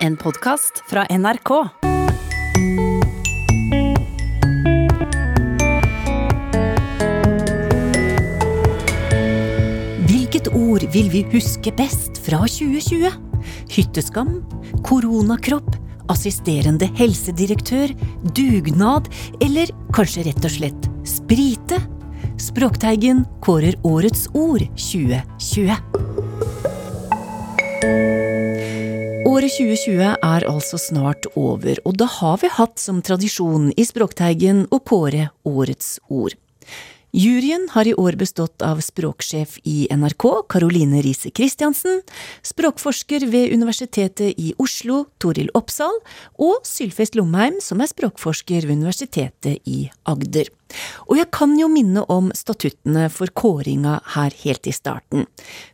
En podkast fra NRK. Hvilket ord vil vi huske best fra 2020? Hytteskam? Koronakropp? Assisterende helsedirektør? Dugnad? Eller kanskje rett og slett sprite? Språkteigen kårer årets ord 2020. Året 2020 er altså snart over, og da har vi hatt som tradisjon i Språkteigen å kåre årets ord. Juryen har i år bestått av språksjef i NRK, Caroline Riise Christiansen, språkforsker ved Universitetet i Oslo, Toril Oppsal, og Sylfest Lomheim, som er språkforsker ved Universitetet i Agder. Og jeg kan jo minne om statuttene for kåringa her helt i starten,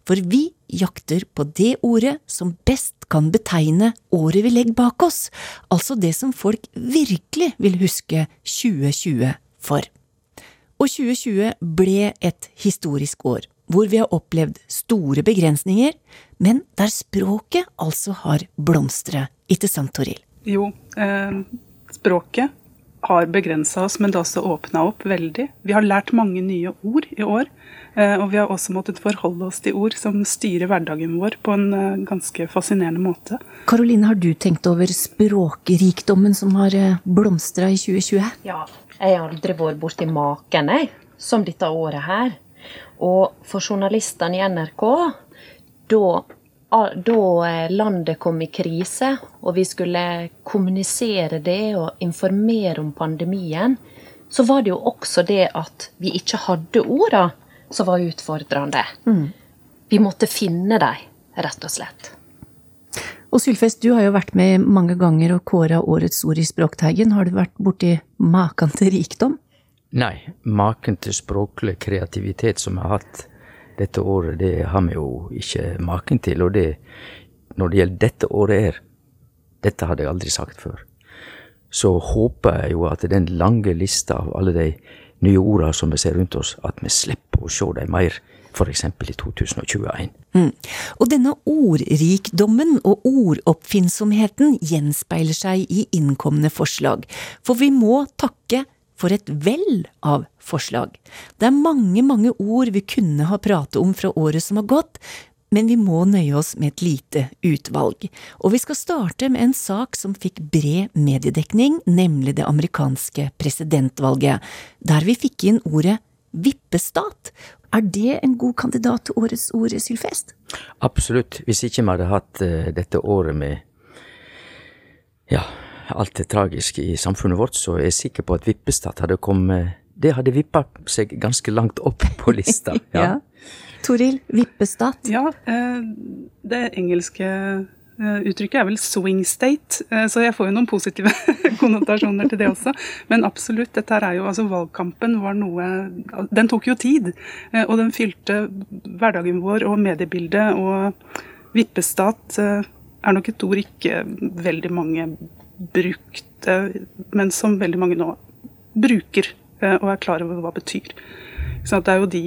for vi jakter på det ordet som best kan betegne året vi legger bak oss, altså det som folk virkelig vil huske 2020 for. Og 2020 ble et historisk år, hvor vi har opplevd store begrensninger, men der språket altså har blomstret, ikke sant, Toril? Jo, eh, språket har begrensa oss, men det har også åpna opp veldig. Vi har lært mange nye ord i år, eh, og vi har også måttet forholde oss til ord som styrer hverdagen vår på en eh, ganske fascinerende måte. Karoline, har du tenkt over språkrikdommen som har eh, blomstra i 2020? Ja, jeg har aldri vært borti maken, jeg, som dette året her. Og for journalistene i NRK, da, da landet kom i krise, og vi skulle kommunisere det og informere om pandemien, så var det jo også det at vi ikke hadde orda som var utfordrende. Mm. Vi måtte finne dem, rett og slett. Og Sylfest, du har jo vært med mange ganger og kåra årets ord i Språkteigen. Har du vært borti maken til rikdom? Nei, maken til språklig kreativitet som jeg har hatt dette året, det har vi jo ikke maken til. Og det, når det gjelder dette året her, dette hadde jeg aldri sagt før, så håper jeg jo at den lange lista av alle de nye ordene som vi ser rundt oss, at vi slipper å se dem mer f.eks. i 2021. Mm. Og denne ordrikdommen og ordoppfinnsomheten gjenspeiler seg i innkomne forslag, for vi må takke for et vell av forslag. Det er mange, mange ord vi kunne ha pratet om fra året som har gått, men vi må nøye oss med et lite utvalg. Og vi skal starte med en sak som fikk bred mediedekning, nemlig det amerikanske presidentvalget, der vi fikk inn ordet vippestat, er det en god kandidat til årets ord, Sylfest? Absolutt. Hvis ikke vi hadde hatt uh, dette året med ja, alt det tragiske i samfunnet vårt, så er jeg sikker på at Vippestad hadde kommet Det hadde vippa seg ganske langt opp på lista. Ja. ja. Toril, Vippestad? Ja, uh, det engelske Eh, uttrykket er vel 'swing state', eh, så jeg får jo noen positive konnotasjoner til det også. Men absolutt, dette her er jo altså valgkampen var noe Den tok jo tid. Eh, og den fylte hverdagen vår og mediebildet. Og vippestat er nok et ord ikke veldig mange brukte, men som veldig mange nå bruker og er klar over hva det betyr. Så det er jo de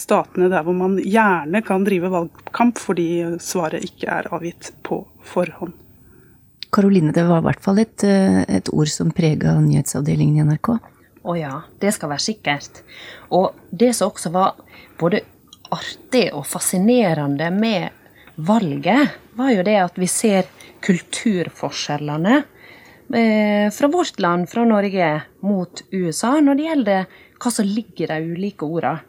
statene der hvor man gjerne kan drive valgkamp fordi svaret ikke er avgitt på forhånd. Karoline, det var i hvert fall et, eh, et ord som prega nyhetsavdelingen i NRK? Å ja, det skal være sikkert. Og det som også var både artig og fascinerende med valget, var jo det at vi ser kulturforskjellene eh, fra vårt land, fra Norge, mot USA når det gjelder hva som ligger i de ulike ordene.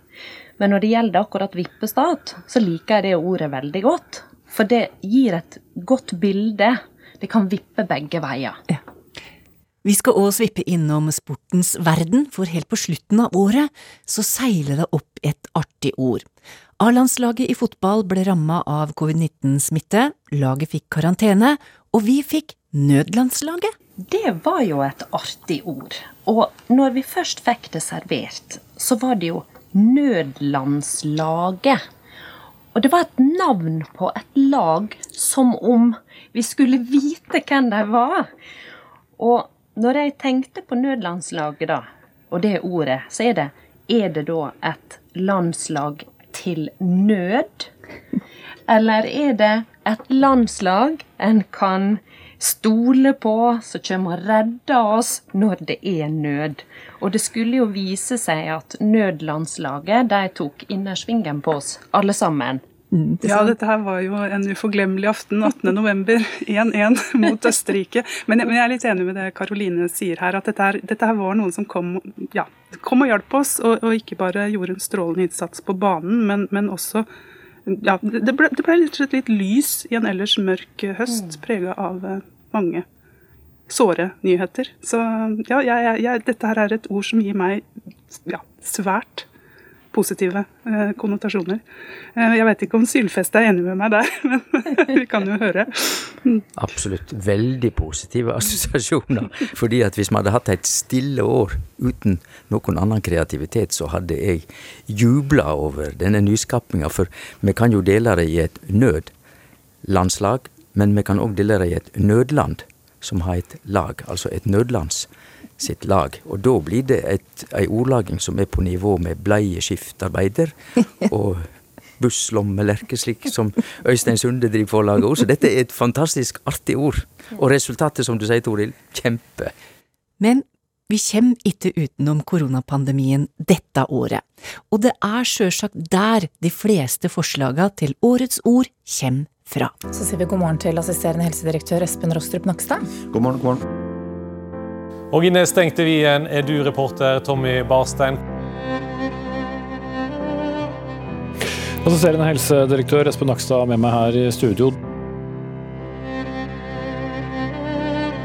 Men når det gjelder akkurat vippestat, så liker jeg det ordet veldig godt. For det gir et godt bilde. Det kan vippe begge veier. Ja. Vi skal òg svippe innom sportens verden, for helt på slutten av året så seiler det opp et artig ord. A-landslaget i fotball ble ramma av covid-19-smitte, laget fikk karantene, og vi fikk nødlandslaget. Det var jo et artig ord. Og når vi først fikk det servert, så var det jo Nødlandslaget. Og det var et navn på et lag som om vi skulle vite hvem de var. Og når jeg tenkte på nødlandslaget, da, og det ordet, så er det Er det da et landslag til nød? Eller er det et landslag en kan stole på, som kommer og redder oss når det er nød? Og det skulle jo vise seg at nødlandslaget de tok innersvingen på oss, alle sammen. Mm, ja, dette her var jo en uforglemmelig aften 18.11. 1-1 mot Østerrike. Men jeg, men jeg, er litt enig med det Karoline sier her, at dette her, dette her var noen som kom, ja, kom og hjalp oss, og, og, ikke bare gjorde en strålende innsats på banen, men, men også ja, det ble, det ble litt, litt, lys i en ellers mørk høst, mm. prega av eh, mange såre nyheter. Så ja, jeg, jeg, dette her er et ord som gir meg ja, svært positive eh, konnotasjoner. Eh, jeg vet ikke om Sylfest er enig med meg der, men vi kan jo høre. Absolutt. Veldig positive assosiasjoner. Fordi at hvis vi hadde hatt et stille år uten noen annen kreativitet, så hadde jeg jubla over denne nyskapinga. For vi kan jo dele det i et nødlandslag, men vi kan òg dele det i et nødland som har et lag, altså et nødlands sitt lag. Og da blir det et, ei ordlaging som er på nivå med bleieskiftarbeider og busslommelerke, slik som Øystein Sunde driver forlaget ord. Så dette er et fantastisk artig ord. Og resultatet, som du sier, Toril, kjempe. Men vi kommer ikke utenom koronapandemien dette året, og det er sjølsagt der de fleste forslaga til årets ord kommer fra. Så sier vi god morgen til assisterende helsedirektør Espen Rostrup Nakstad. God morgen, god morgen. Og i nedstengte Wien er du reporter Tommy Barstein. Assisterende helsedirektør Espen Nakstad med meg her i studio.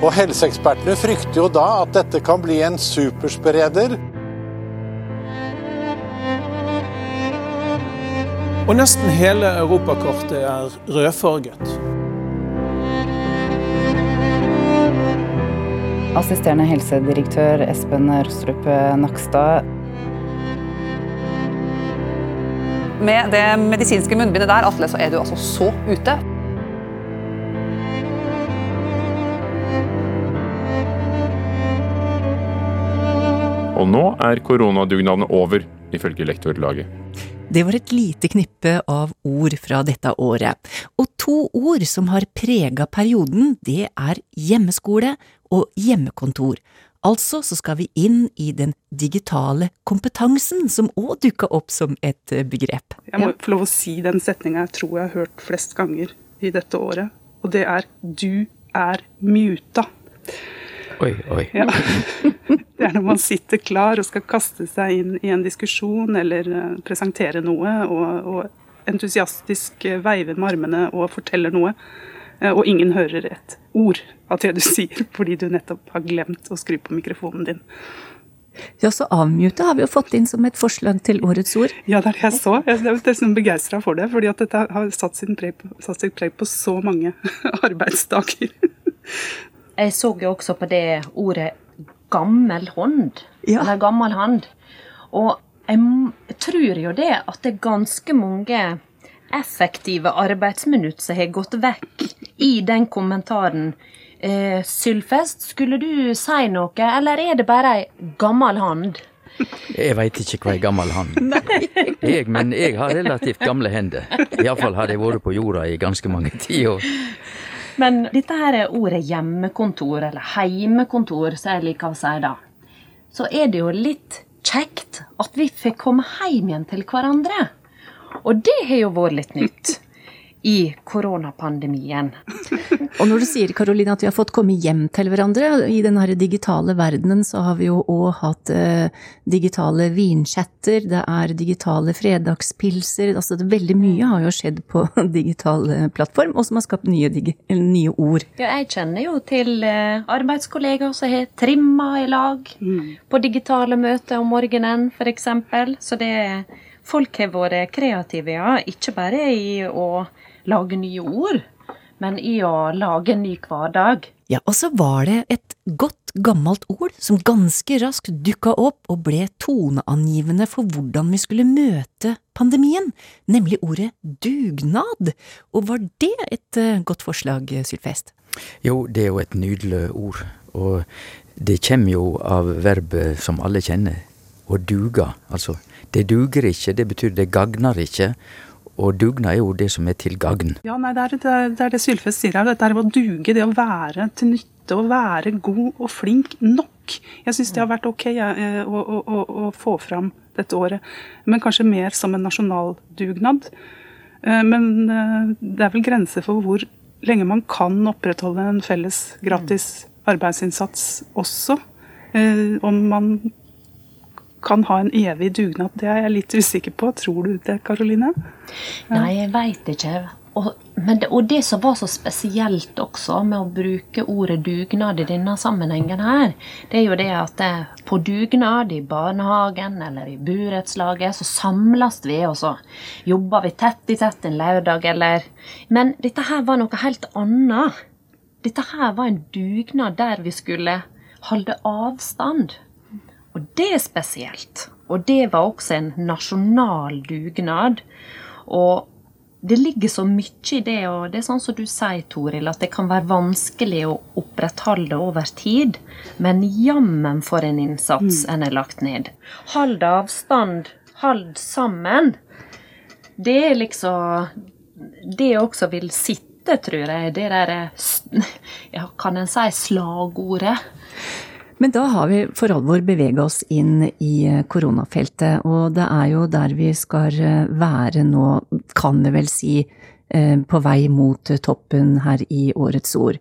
Og Helseekspertene frykter jo da at dette kan bli en superspreder. Og nesten hele europakortet er rødfarget. Assisterende helsedirektør Espen Rostrup Nakstad. Med det medisinske munnbindet der, Atle, så er du altså så ute. Og nå er koronadugnaden over, ifølge lektorlaget. Det var et lite knippe av ord fra dette året, og to ord som har prega perioden, det er hjemmeskole og hjemmekontor. Altså så skal vi inn i den digitale kompetansen, som òg dukka opp som et eh, begrep. Jeg må få lov å si den setninga jeg tror jeg har hørt flest ganger i dette året, og det er 'du er muta'. Oi, oi. Ja. Det er når man sitter klar og skal kaste seg inn i en diskusjon eller eh, presentere noe, og, og entusiastisk veiver med armene og forteller noe. Eh, og ingen hører et ord av det du sier, fordi du nettopp har glemt å skru på mikrofonen din. Ja, så avmute har vi jo fått inn som et forslag til årets ord. Ja, det er det jeg så. Jeg er nesten begeistra for det, fordi at dette har satt, preg sitt preg på så mange arbeidsdager. jeg så jo også på det ordet gammel hånd. Ja. Eller gammel hand. Og jeg tror jo det at det er ganske mange effektive arbeidsminutt som har gått vekk i den kommentaren. Eh, Sylfest, skulle du si noe, eller er det bare ei gammel hand? Jeg veit ikke hva ei gammel hand er, men jeg har relativt gamle hender. Iallfall har jeg vært på jorda i ganske mange tiår. Men dette her er ordet hjemmekontor, eller heimekontor, som jeg liker å si da. Så er det jo litt kjekt at vi får komme hjem igjen til hverandre. Og det har jo vært litt nytt i koronapandemien. Og når du sier Karoline, at vi har fått komme hjem til hverandre, i den digitale verdenen så har vi jo òg hatt eh, digitale vinchatter, det er digitale fredagspilser, altså det, veldig mye har jo skjedd på digital eh, plattform, og som har skapt nye, nye, ord. Ja, jeg kjenner jo til eh, arbeidskollegaer som har trimma i lag mm. på digitale møter om morgenen, f.eks. Så det er Folk har vært kreative, ja. Ikke bare i å lage nye ord, men i å lage en ny hverdag. Ja, og så var det et godt gammelt ord som ganske raskt dukka opp og ble toneangivende for hvordan vi skulle møte pandemien, nemlig ordet dugnad. Og var det et uh, godt forslag, Sylfest? Jo, det er jo et nydelig ord, og det kommer jo av verbet som alle kjenner, å duga. Altså det duger ikke, det betyr det gagner ikke. Og dugnad er jo det som er til gagn. Ja, nei, det er det, er, det, Sylfest sier her. Dette er å duge, det å være til nytte, å være god og flink nok. Jeg syns det har vært ok ja, eh, å, å, å, få fram dette året. Men kanskje mer som en nasjonal dugnad. Eh, men eh, det er vel grenser for hvor lenge man kan opprettholde en felles gratis arbeidsinnsats også. Om man kan ha en evig dugnad. Det er jeg litt usikker på. Tror du det, Karoline? Nei, jeg veit ikke. Og, det, og, det, som var så spesielt også med å bruke ordet dugnad i denne sammenhengen her, det er jo det at det, på dugnad i barnehagen eller i burettslaget, så samles vi, og så jobber vi tett i tett en lørdag, eller Men dette her var noe helt annet. Dette her var en dugnad der vi skulle holde avstand. Og det er spesielt. Og det var også en nasjonal dugnad. Og det ligger så mye i det, og det er sånn som du sier, Toril, at det kan være vanskelig å opprettholde over tid. Men jammen for en innsats mm. en har lagt ned. Hold avstand, hold sammen. Det er liksom Det også vil sitte, tror jeg, det der ja, Kan en si slagordet? Men da har vi for alvor bevega oss inn i eh, koronafeltet, og det er jo der vi skal eh, være nå, kan vi vel si, eh, på vei mot toppen her i Årets ord.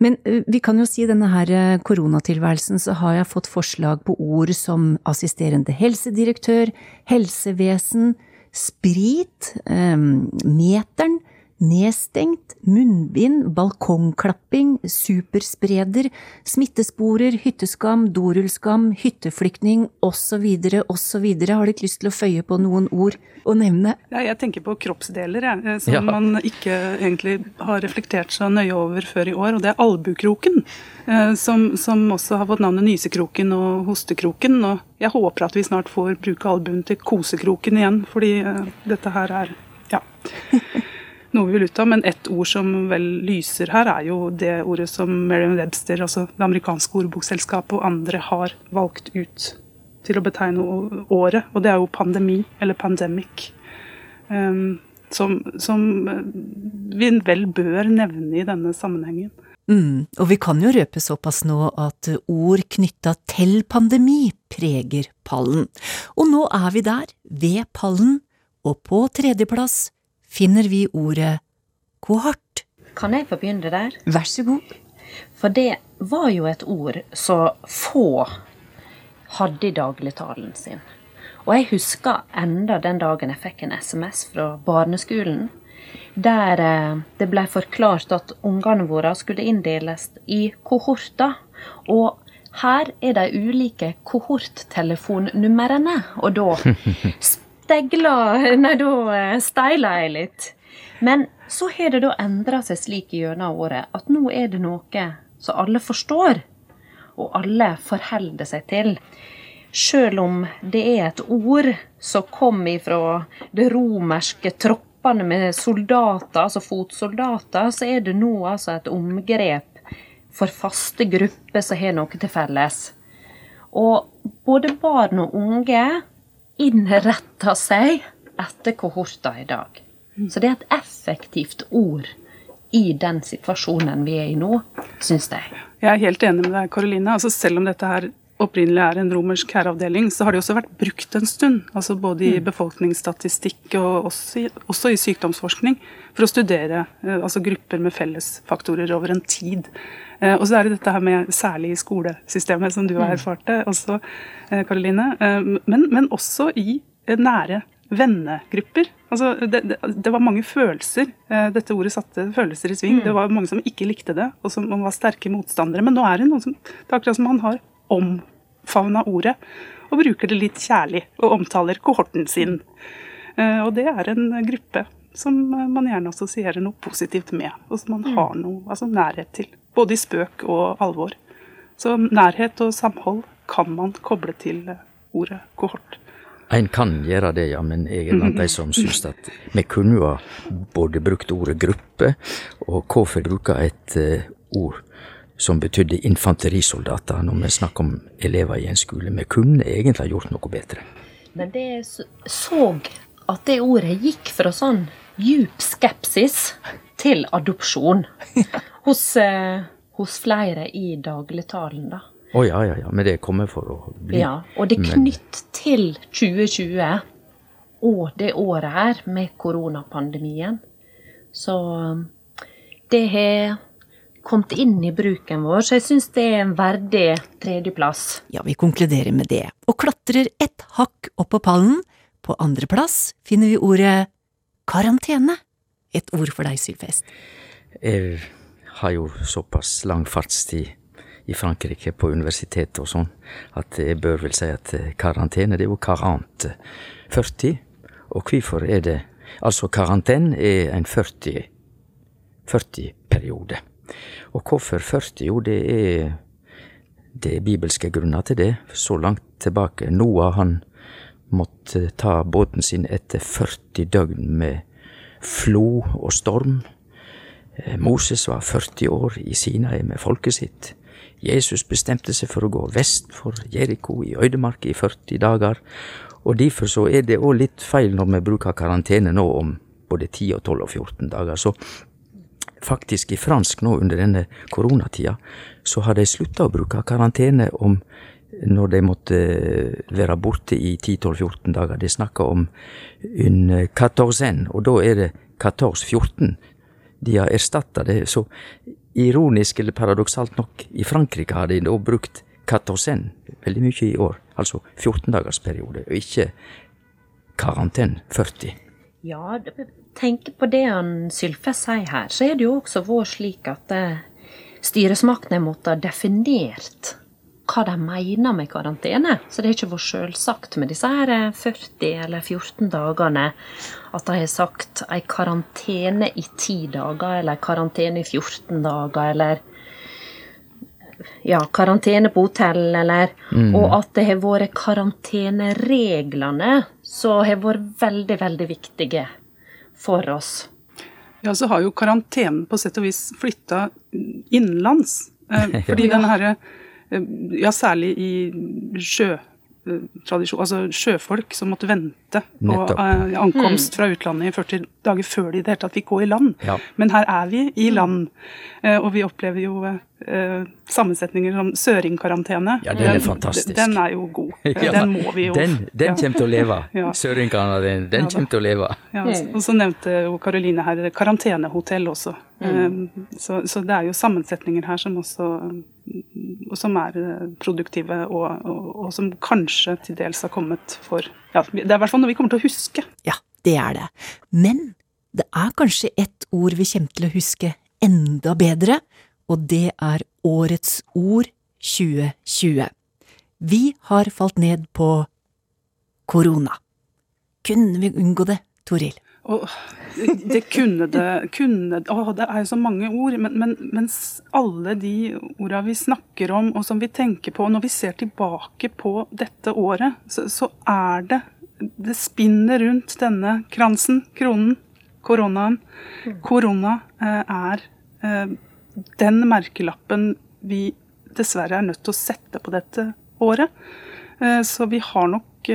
Men vi kan jo si denne her koronatilværelsen, så har jeg fått forslag på ord som assisterende helsedirektør, helsevesen, sprit, meteren, Nedstengt, munnbind, balkongklapping, superspreder, smittesporer, hytteskam, dorullskam, hytteflyktning osv. osv. Har du ikke lyst til å føye på noen ord å nevne? Ja, jeg tenker på kroppsdeler, jeg, eh, som ja. man ikke egentlig har reflektert så nøye over før i år. Og det er albukroken, eh, som, som også har fått navnet nysekroken og hostekroken. Og jeg håper at vi snart får bruke albuen til kosekroken igjen, fordi eh, dette her er ja. Noe vi vil ut av. Men ett ord som vel lyser her, er jo det ordet som Merriam Webster, altså det amerikanske ordbokselskapet og andre har valgt ut til å betegne året. Og det er jo pandemi, eller pandemic. Um, som, som, vi vel bør nevne i denne sammenhengen. Mm, og vi kan jo røpe såpass nå at ord knytta til pandemi preger pallen. Og nå er vi der, ved pallen, og på tredjeplass finner vi ordet kohort. Kan jeg få begynne der? Vær så god. For det var jo et ord så få hadde i dagligtalen sin. Og jeg husker enda den dagen jeg fikk en SMS fra barneskolen der eh, det ble forklart at ungene våre skulle inndeles i kohorter. Og her er de ulike kohorttelefonnumrene. Og da stegla Nei, da steila jeg litt. Men så har det da endra seg slik gjennom året at nå er det noe som alle forstår, og alle forholder seg til. Sjøl om det er et ord som kom ifra det romerske troppene med soldater, altså fotsoldater, så er det nå altså et omgrep for faste grupper som har noe til felles. Og både barn og unge innretter seg etter kohorter i dag. Så det er et effektivt ord i den situasjonen vi er i nå, syns jeg. Jeg er helt enig med deg, Karoline. Altså selv om dette her opprinnelig er en romersk herreavdeling, så har det også vært brukt en stund. altså Både i mm. befolkningsstatistikk og også i, også i, sykdomsforskning. For å studere eh, altså grupper med fellesfaktorer over en tid. Eh, og så er det dette her med særlig i skolesystemet, som du har mm. erfart det også, Karoline. Eh, men, men også i nære vennegrupper. Altså, det, det, det, var mange følelser. Dette ordet satte følelser i sving. Mm. Det var mange som ikke likte det, og som var sterke motstandere. Men nå er det noen som Det er akkurat som man har omfavna ordet og bruker det litt kjærlig og omtaler kohorten sin. Eh, og det er en gruppe som man gjerne assosierer noe positivt med, og som man mm. har noe altså nærhet til. Både i spøk og alvor. Så nærhet og samhold kan man koble til ordet kohort. En kan gjøre det, ja, men jeg er blant de som syns at vi kunne ha både brukt ordet gruppe, og hvorfor bruke et ord som betydde infanterisoldater når vi snakker om elever i en skole. Vi kunne egentlig ha gjort noe bedre. Men det så at det ordet gikk fra sånn djup skepsis til adopsjon hos, eh, hos flere i dagligtalen, da. Å ja, ja, ja. Men det kommer for å bli. Ja, og det er Men- knytt til 2020 og det året her med koronapandemien. Så um, det har kommet inn i bruken vår, så jeg syns det er en verdig tredjeplass. Ja, vi konkluderer med det, og klatrer ett hakk opp på pallen. På andreplass finner vi ordet karantene. Et ord for deg, Sylfest. Jeg har jo såpass lang fartstid i Frankrike på universitetet og sånn, at jeg bør vel si at eh, karantene, det er jo karant 40. Og hvorfor er det Altså, karantene er en 40 40-periode. Og hvorfor 40? Jo, det er det er bibelske grunner til det. Så langt tilbake. Noah, han måtte ta båten sin etter 40 døgn med flo og storm. Eh, Moses var 40 år i Sinai med folket sitt. Jesus bestemte seg for å gå vest for Jeriko i øydemarka i 40 dager. Og derfor så er det òg litt feil når vi bruker karantene nå om både 10 og 12 og 14 dager. Så faktisk i fransk nå under denne koronatida, så har de slutta å bruke karantene om når de måtte være borte i 10-12-14 dager. De snakker om en quatorzaine, og da er det 14-14 de har erstatta det. Så ironisk eller paradoksalt nok, i Frankrike har de da brukt quatorzaine veldig mye i år, altså 14-dagersperiode, og ikke karantene 40. Ja, tenk på det han Sylfest sier her, så er det jo også vår slik at eh, styresmaktene måtte ha definert hva de mener med karantene. Så det er ikke vært selvsagt med disse her eh, 40 eller 14 dagene at de har sagt ei karantene i 10 dager, eller karantene i 14 dager, eller ja, karantene på hotell, eller Mm. Og at det har vært karantenereglene som har vært veldig, veldig viktige for oss. Ja, så har jo karantenen på sett og vis flytta innenlands. Eh, fordi Ja. den herre eh, Ja, særlig i sjøtradisjon, altså sjøfolk som måtte vente på eh, ankomst Mm. fra utlandet i 40 dager før de i det hele tatt fikk gå i land. Ja. Men her er vi i land, uh, og vi opplever jo uh, sammensetninger som søringkarantene. Ja, den er fantastisk. Den er jo god. Ja, Den må vi jo Den, den kommer til å leve. Ja. Søringene, den, den Ja kommer til å leve. Ja, og så nevnte jo Karoline her karantenehotell også. Mm. Um, Så, så det er jo sammensetninger her som også um, som er eh, produktive, og, og, og som kanskje til dels har kommet for ja, Det er i hvert fall noe vi kommer til å huske. Ja, det er det. Men det er kanskje ett ord vi kommer til å huske enda bedre, og det er Årets ord 2020. Vi har falt ned på korona. Kunne vi unngå det, Toril? Og det kunne det kunne, å, Det er jo så mange ord, men, men mens alle de orda vi snakker om og som vi tenker på, når vi ser tilbake på dette året, så, så er det Det spinner rundt denne kransen, kronen, koronaen. Korona eh, er eh, den merkelappen vi dessverre er nødt til å sette på dette året. Eh, så vi har nok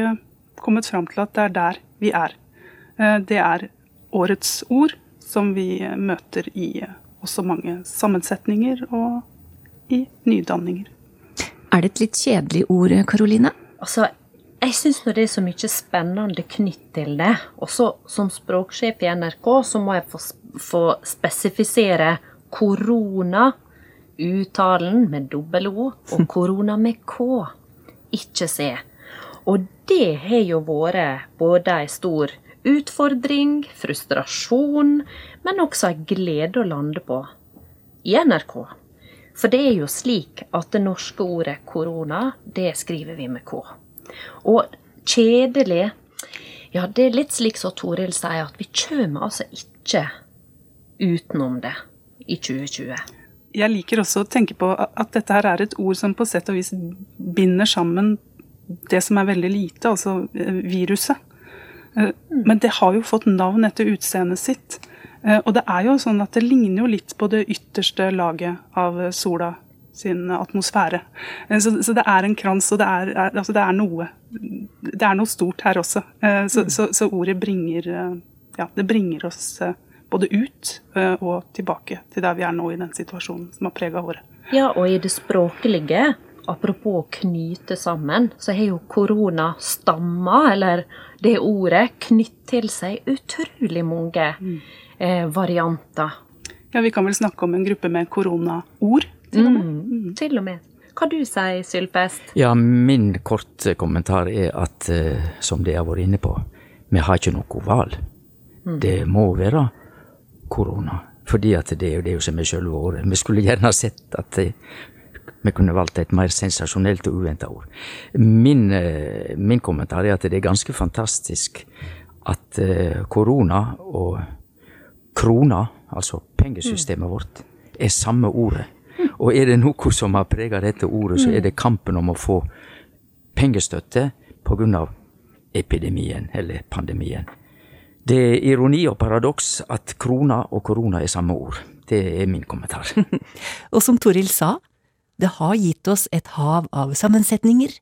kommet fram til at det er der vi er. Eh, Det er årets ord som vi eh, møter i eh, også mange sammensetninger og i nydanninger. Er det et litt kjedelig ord, Karoline? Altså, jeg syns det er så mye spennende knytt til det. Også som språksjef i NRK så må jeg få, få spesifisere korona, uttalen med dobbel O, og korona med K, ikke C. Og det har jo vært både ei stor utfordring, frustrasjon, men også ei glede å lande på i NRK. For det er jo slik at det norske ordet korona, det skriver vi med K. Og kjedelig Ja, det er litt slik som Toril sier, at vi kommer altså ikke utenom det i 2020. Jeg liker også å tenke på at dette her er et ord som på sett og vis binder sammen det som er veldig lite, altså eh, viruset. Eh, Men det har jo fått navn etter utseendet sitt. Eh, Og det er jo sånn at det ligner jo litt på det ytterste laget av sola, sin atmosfære. Eh, så, så, det er en krans, og det er, altså det er, noe Det er noe stort her også. Så, så, så ordet bringer Ja, det bringer oss både ut og tilbake til der vi er nå i den situasjonen som har prega året. Ja, og i det språklige, apropos å knyte sammen, så har jo korona stamma, eller det ordet, knytt til seg utrolig mange mm. eh, varianter. Ja, vi kan vel snakke om en gruppe med koronaord? Til og med. Mm, mm. til og med. Hva du sier Sylfest? Ja, min korte kommentar er at, eh, som de har vært inne på, vi har ikke noe valg. Mm. Det må være korona. Fordi at det, det er jo det som er selve året. Vi skulle gjerne sett at det, vi kunne valgt et mer sensasjonelt og uventa ord. Min, uh, min, kommentar er at det er ganske fantastisk at uh, korona og krona, altså pengesystemet mm. vårt, er samme ordet. Og er det noe som har prega dette ordet, så er det kampen om å få pengestøtte pga. epidemien, eller pandemien. Det er ironi og paradoks at krona og korona er samme ord. Det er min kommentar. og som Toril sa, det har gitt oss et hav av sammensetninger.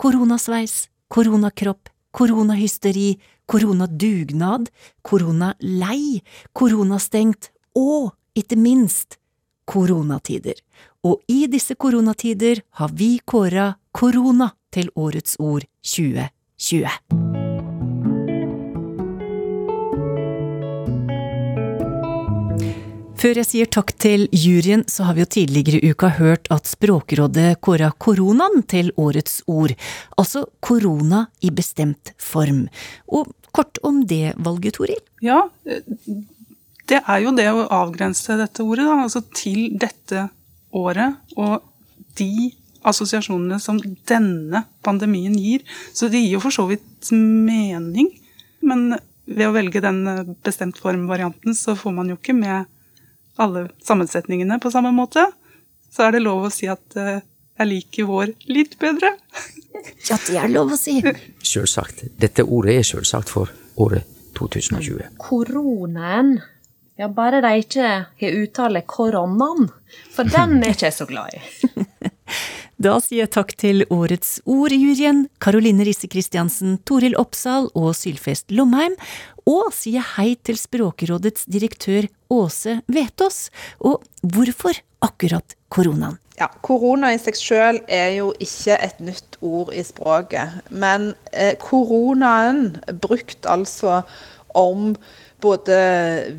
Koronasveis, koronakropp, koronahysteri, koronadugnad, koronalei, koronastengt og, ikke minst, koronatider. Og i disse koronatider har vi kåra korona til årets ord 2020. Før jeg sier takk til juryen, så har vi jo tidligere i uka hørt at Språkrådet kåra koronaen til årets ord, altså korona i bestemt form. Og kort om det valget, Toril? Ja, det er jo det å avgrense dette ordet da, altså til dette året og de assosiasjonene som denne pandemien gir. Så det gir jo for så vidt mening, men ved å velge den bestemt form-varianten, så får man jo ikke med alle sammensetningene på samme måte. Så er det lov å si at eh, jeg liker vår litt bedre. Ja, det er lov å si. Selvsagt. Dette ordet er selvsagt for året 2020. Koronaen ja, bare de ikke har uttale koronaen, for den er ikke jeg så glad i. da sier jeg takk til årets ordjuryen, Karoline Risse Christiansen, Toril Oppsal og Sylfest Lomheim, og sier hei til Språkrådets direktør Åse Vetås. Og hvorfor akkurat koronaen? Ja, Korona i seg sjøl er jo ikke et nytt ord i språket. Men eh, koronaen brukt altså om både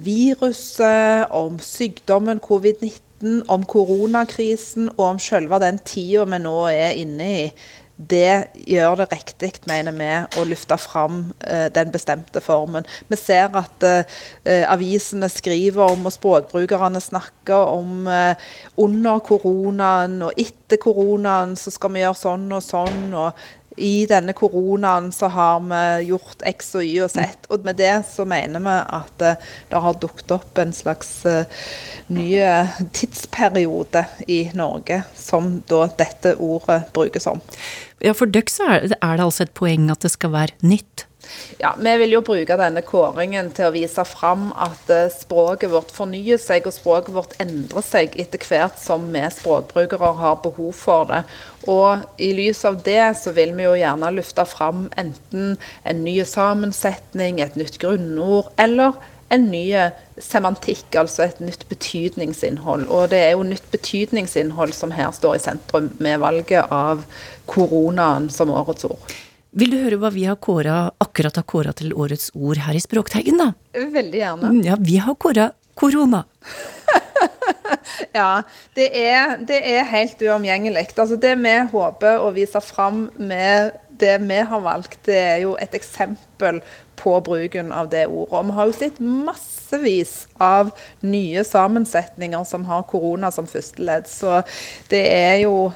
viruset, om sykdommen covid-19, om koronakrisen og om selve den tida vi nå er inne i. Det gjør det riktig, mener vi, å løfte fram eh, den bestemte formen. Vi ser at eh, avisene skriver om, og språkbrukerne snakker om eh, under koronaen og etter koronaen så skal vi gjøre sånn og sånn. og i denne koronaen så har vi gjort X og Y og Z. Og med det så mener vi at eh, det har dukket opp en slags uh, ny tidsperiode i Norge som da dette ordet brukes om. Ja, for dere så er det altså et poeng at det skal være nytt? Ja, Vi vil jo bruke denne kåringen til å vise fram at eh, språket vårt fornyer seg, og språket vårt endrer seg etter hvert som vi språkbrukere har behov for det. Og i lys av det så vil vi jo gjerne lufte fram enten en ny sammensetning, et nytt grunnord, eller en ny semantikk, altså et nytt betydningsinnhold. Og det er jo nytt betydningsinnhold som her står i sentrum med valget av koronaen som årets ord. Vil du høre hva vi har kåret, akkurat har kåra til årets ord her i Språkteigen, da? Veldig gjerne. Ja, vi har kåra korona. ja, det er, det er helt uomgjengelig. Altså det vi håper å vise fram med det vi har valgt, det er jo et eksempel på bruken av det ordet. Og vi har jo sett massevis av nye sammensetninger som har korona som første ledd. Så det er jo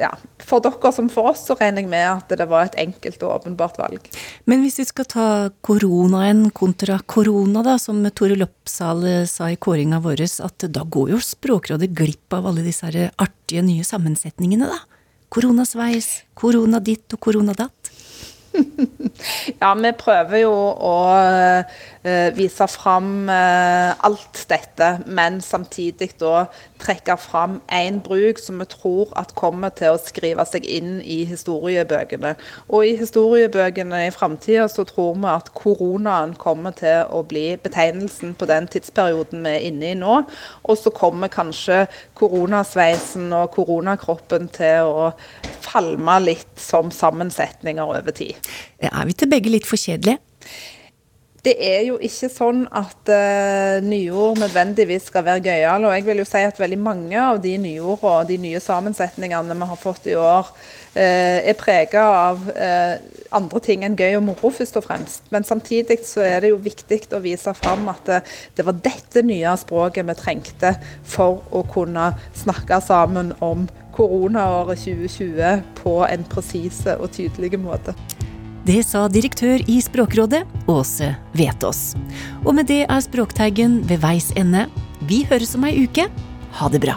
ja, For dere som for oss, så regner jeg med at det var et enkelt og åpenbart valg. Men hvis vi skal ta koronaen kontra korona, da, som Tore Loppsal sa i kåringa vår, at da går jo Språkrådet glipp av alle disse artige nye sammensetningene, da? Koronasveis, korona ditt og korona datt. Ja, vi prøver jo å uh, vise fram uh, alt dette, men samtidig da trekke fram én bruk som vi tror at kommer til å skrive seg inn i historiebøkene. Og i historiebøkene i framtida så tror vi at koronaen kommer til å bli betegnelsen på den tidsperioden vi er inne i nå. Og så kommer kanskje koronasveisen og koronakroppen til å falme litt som sammensetninger over tid. Er vi til begge litt for kjedelige? Det er jo ikke sånn at uh, nyord nødvendigvis skal være gøyale. Og jeg vil jo si at veldig mange av de nyordene og de nye sammensetningene vi har fått i år, uh, er prega av uh, andre ting enn gøy og moro, først og fremst. Men samtidig så er det jo viktig å vise fram at det, det var dette nye språket vi trengte for å kunne snakke sammen om koronaåret 2020 på en presis og tydelig måte. Det sa direktør i Språkrådet, Åse Vetås. Og med det er Språkteigen ved veis ende. Vi høres om ei uke. Ha det bra.